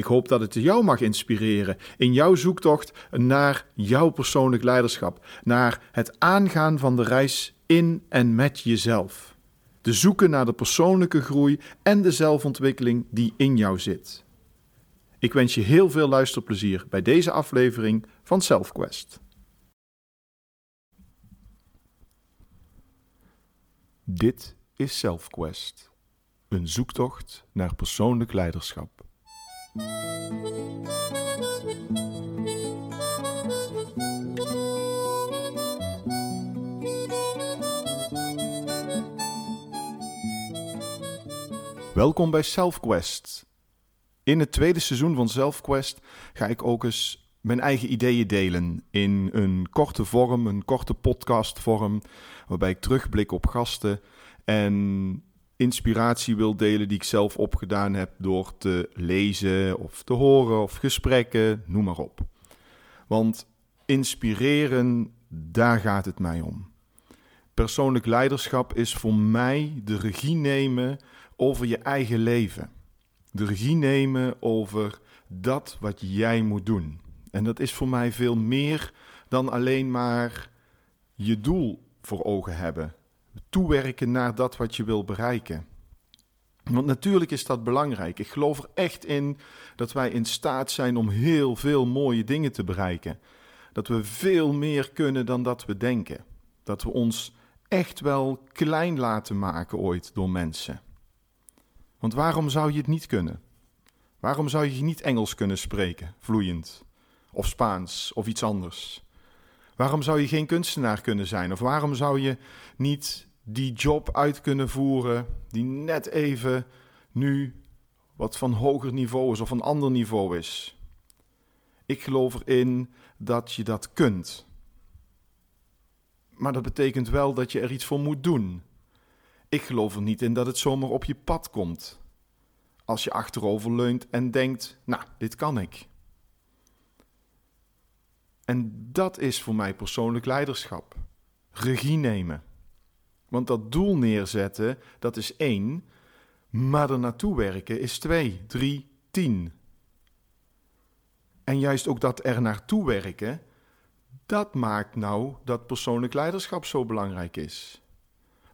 Ik hoop dat het jou mag inspireren in jouw zoektocht naar jouw persoonlijk leiderschap, naar het aangaan van de reis in en met jezelf. Te zoeken naar de persoonlijke groei en de zelfontwikkeling die in jou zit. Ik wens je heel veel luisterplezier bij deze aflevering van SelfQuest. Dit is SelfQuest, een zoektocht naar persoonlijk leiderschap. Welkom bij SelfQuest. In het tweede seizoen van SelfQuest ga ik ook eens mijn eigen ideeën delen in een korte vorm, een korte podcastvorm, waarbij ik terugblik op gasten en inspiratie wil delen die ik zelf opgedaan heb door te lezen of te horen of gesprekken, noem maar op. Want inspireren, daar gaat het mij om. Persoonlijk leiderschap is voor mij de regie nemen over je eigen leven. De regie nemen over dat wat jij moet doen. En dat is voor mij veel meer dan alleen maar je doel voor ogen hebben. Toewerken naar dat wat je wil bereiken. Want natuurlijk is dat belangrijk. Ik geloof er echt in dat wij in staat zijn om heel veel mooie dingen te bereiken. Dat we veel meer kunnen dan dat we denken. Dat we ons echt wel klein laten maken ooit door mensen. Want waarom zou je het niet kunnen? Waarom zou je niet Engels kunnen spreken, vloeiend? Of Spaans, of iets anders? Waarom zou je geen kunstenaar kunnen zijn? Of waarom zou je niet die job uit kunnen voeren die net even nu wat van hoger niveau is of een ander niveau is? Ik geloof erin dat je dat kunt. Maar dat betekent wel dat je er iets voor moet doen. Ik geloof er niet in dat het zomaar op je pad komt. Als je achterover leunt en denkt: Nou, dit kan ik. En dat is voor mij persoonlijk leiderschap. Regie nemen. Want dat doel neerzetten, dat is één. Maar er naartoe werken is twee, drie, tien. En juist ook dat er naartoe werken, dat maakt nou dat persoonlijk leiderschap zo belangrijk is.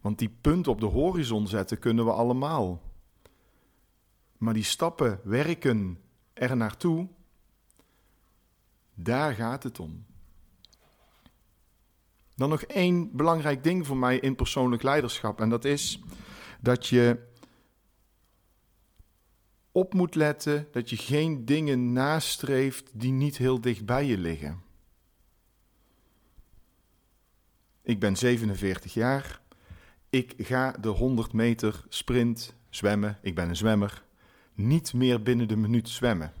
Want die punt op de horizon zetten kunnen we allemaal. Maar die stappen, werken er naartoe, daar gaat het om. Dan nog één belangrijk ding voor mij in persoonlijk leiderschap. En dat is dat je op moet letten dat je geen dingen nastreeft die niet heel dicht bij je liggen. Ik ben 47 jaar. Ik ga de 100 meter sprint zwemmen. Ik ben een zwemmer. Niet meer binnen de minuut zwemmen.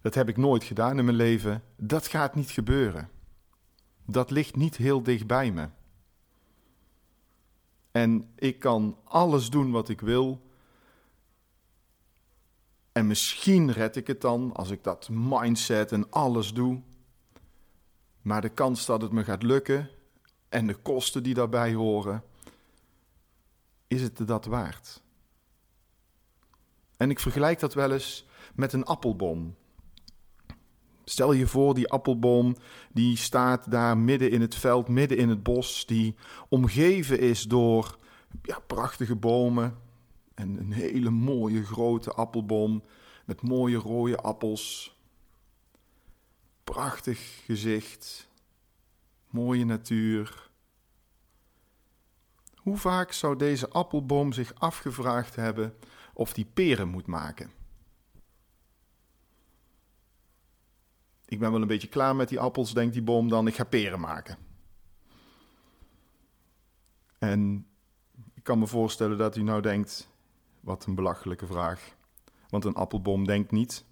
Dat heb ik nooit gedaan in mijn leven. Dat gaat niet gebeuren. Dat ligt niet heel dicht bij me. En ik kan alles doen wat ik wil. En misschien red ik het dan als ik dat mindset en alles doe. Maar de kans dat het me gaat lukken en de kosten die daarbij horen, is het dat waard? En ik vergelijk dat wel eens met een appelboom. Stel je voor, die appelboom die staat daar midden in het veld, midden in het bos, die omgeven is door ja, prachtige bomen en een hele mooie grote appelboom met mooie rode appels. Prachtig gezicht, mooie natuur. Hoe vaak zou deze appelboom zich afgevraagd hebben of die peren moet maken? Ik ben wel een beetje klaar met die appels, denkt die boom dan, ik ga peren maken. En ik kan me voorstellen dat u nou denkt, wat een belachelijke vraag. Want een appelboom denkt niet.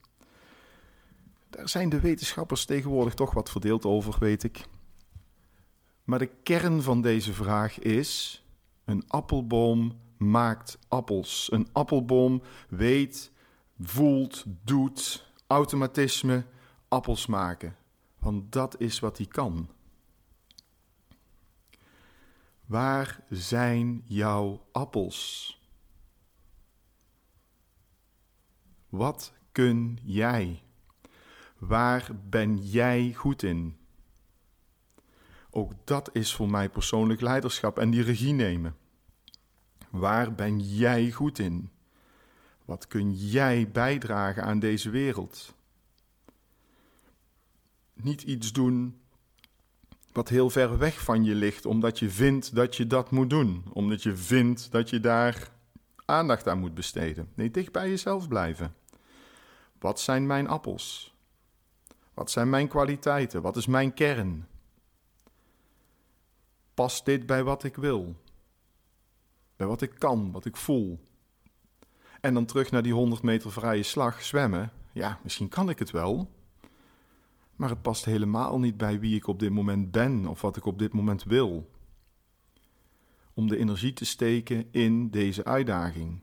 Daar zijn de wetenschappers tegenwoordig toch wat verdeeld over, weet ik. Maar de kern van deze vraag is: een appelboom maakt appels. Een appelboom weet, voelt, doet, automatisme, appels maken. Want dat is wat hij kan. Waar zijn jouw appels? Wat kun jij? Waar ben jij goed in? Ook dat is voor mij persoonlijk leiderschap en die regie nemen. Waar ben jij goed in? Wat kun jij bijdragen aan deze wereld? Niet iets doen wat heel ver weg van je ligt, omdat je vindt dat je dat moet doen, omdat je vindt dat je daar aandacht aan moet besteden. Nee, dicht bij jezelf blijven. Wat zijn mijn appels? Wat zijn mijn kwaliteiten? Wat is mijn kern? Past dit bij wat ik wil? Bij wat ik kan, wat ik voel? En dan terug naar die 100 meter vrije slag zwemmen. Ja, misschien kan ik het wel. Maar het past helemaal niet bij wie ik op dit moment ben of wat ik op dit moment wil. Om de energie te steken in deze uitdaging.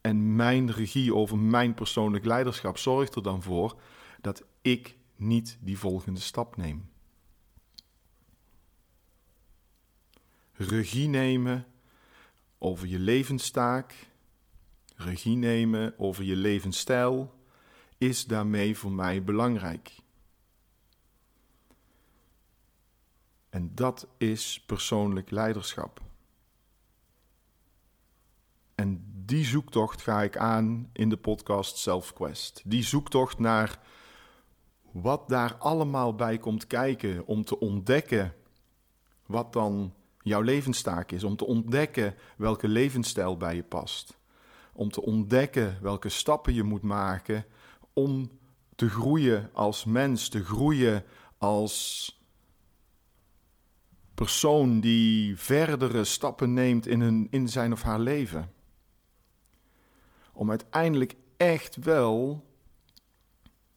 En mijn regie over mijn persoonlijk leiderschap zorgt er dan voor dat ik niet die volgende stap neem. Regie nemen over je levenstaak, regie nemen over je levensstijl, is daarmee voor mij belangrijk. En dat is persoonlijk leiderschap. En die zoektocht ga ik aan in de podcast Self Quest. Die zoektocht naar wat daar allemaal bij komt kijken om te ontdekken wat dan jouw levenstaak is. Om te ontdekken welke levensstijl bij je past. Om te ontdekken welke stappen je moet maken om te groeien als mens, te groeien als persoon die verdere stappen neemt in, hun, in zijn of haar leven. Om uiteindelijk echt wel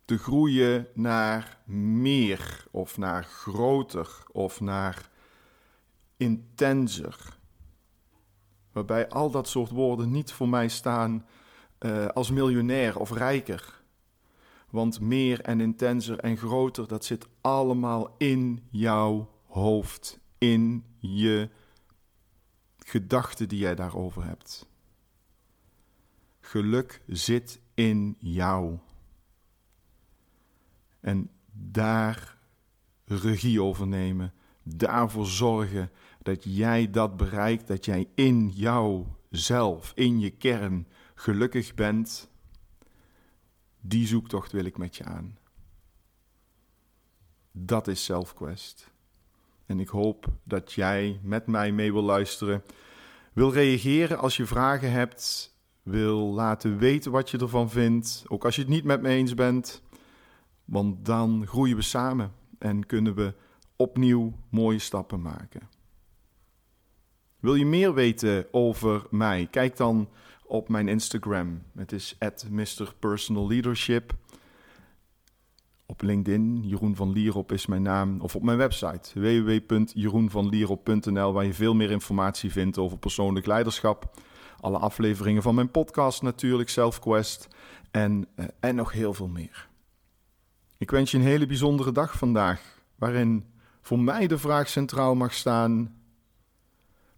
te groeien naar meer of naar groter of naar intenser. Waarbij al dat soort woorden niet voor mij staan uh, als miljonair of rijker. Want meer en intenser en groter, dat zit allemaal in jouw hoofd, in je gedachten die jij daarover hebt. Geluk zit in jou. En daar regie over nemen, daarvoor zorgen dat jij dat bereikt, dat jij in jouzelf, in je kern gelukkig bent die zoektocht wil ik met je aan. Dat is SelfQuest. En ik hoop dat jij met mij mee wil luisteren. Wil reageren als je vragen hebt. Wil laten weten wat je ervan vindt. Ook als je het niet met me eens bent. Want dan groeien we samen en kunnen we opnieuw mooie stappen maken. Wil je meer weten over mij? Kijk dan op mijn Instagram. Het is Mr. Personal Leadership. Op LinkedIn, Jeroen van Lierop is mijn naam. Of op mijn website, www.jeroenvanlierop.nl, waar je veel meer informatie vindt over persoonlijk leiderschap. Alle afleveringen van mijn podcast natuurlijk, SelfQuest. En, uh, en nog heel veel meer. Ik wens je een hele bijzondere dag vandaag, waarin voor mij de vraag centraal mag staan: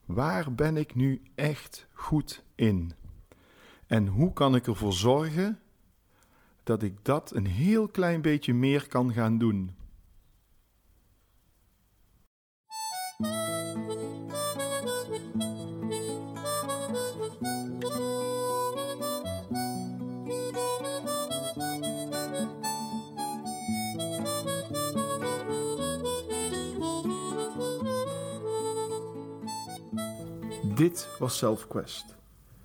waar ben ik nu echt goed in? En hoe kan ik ervoor zorgen dat ik dat een heel klein beetje meer kan gaan doen? Dit was SelfQuest.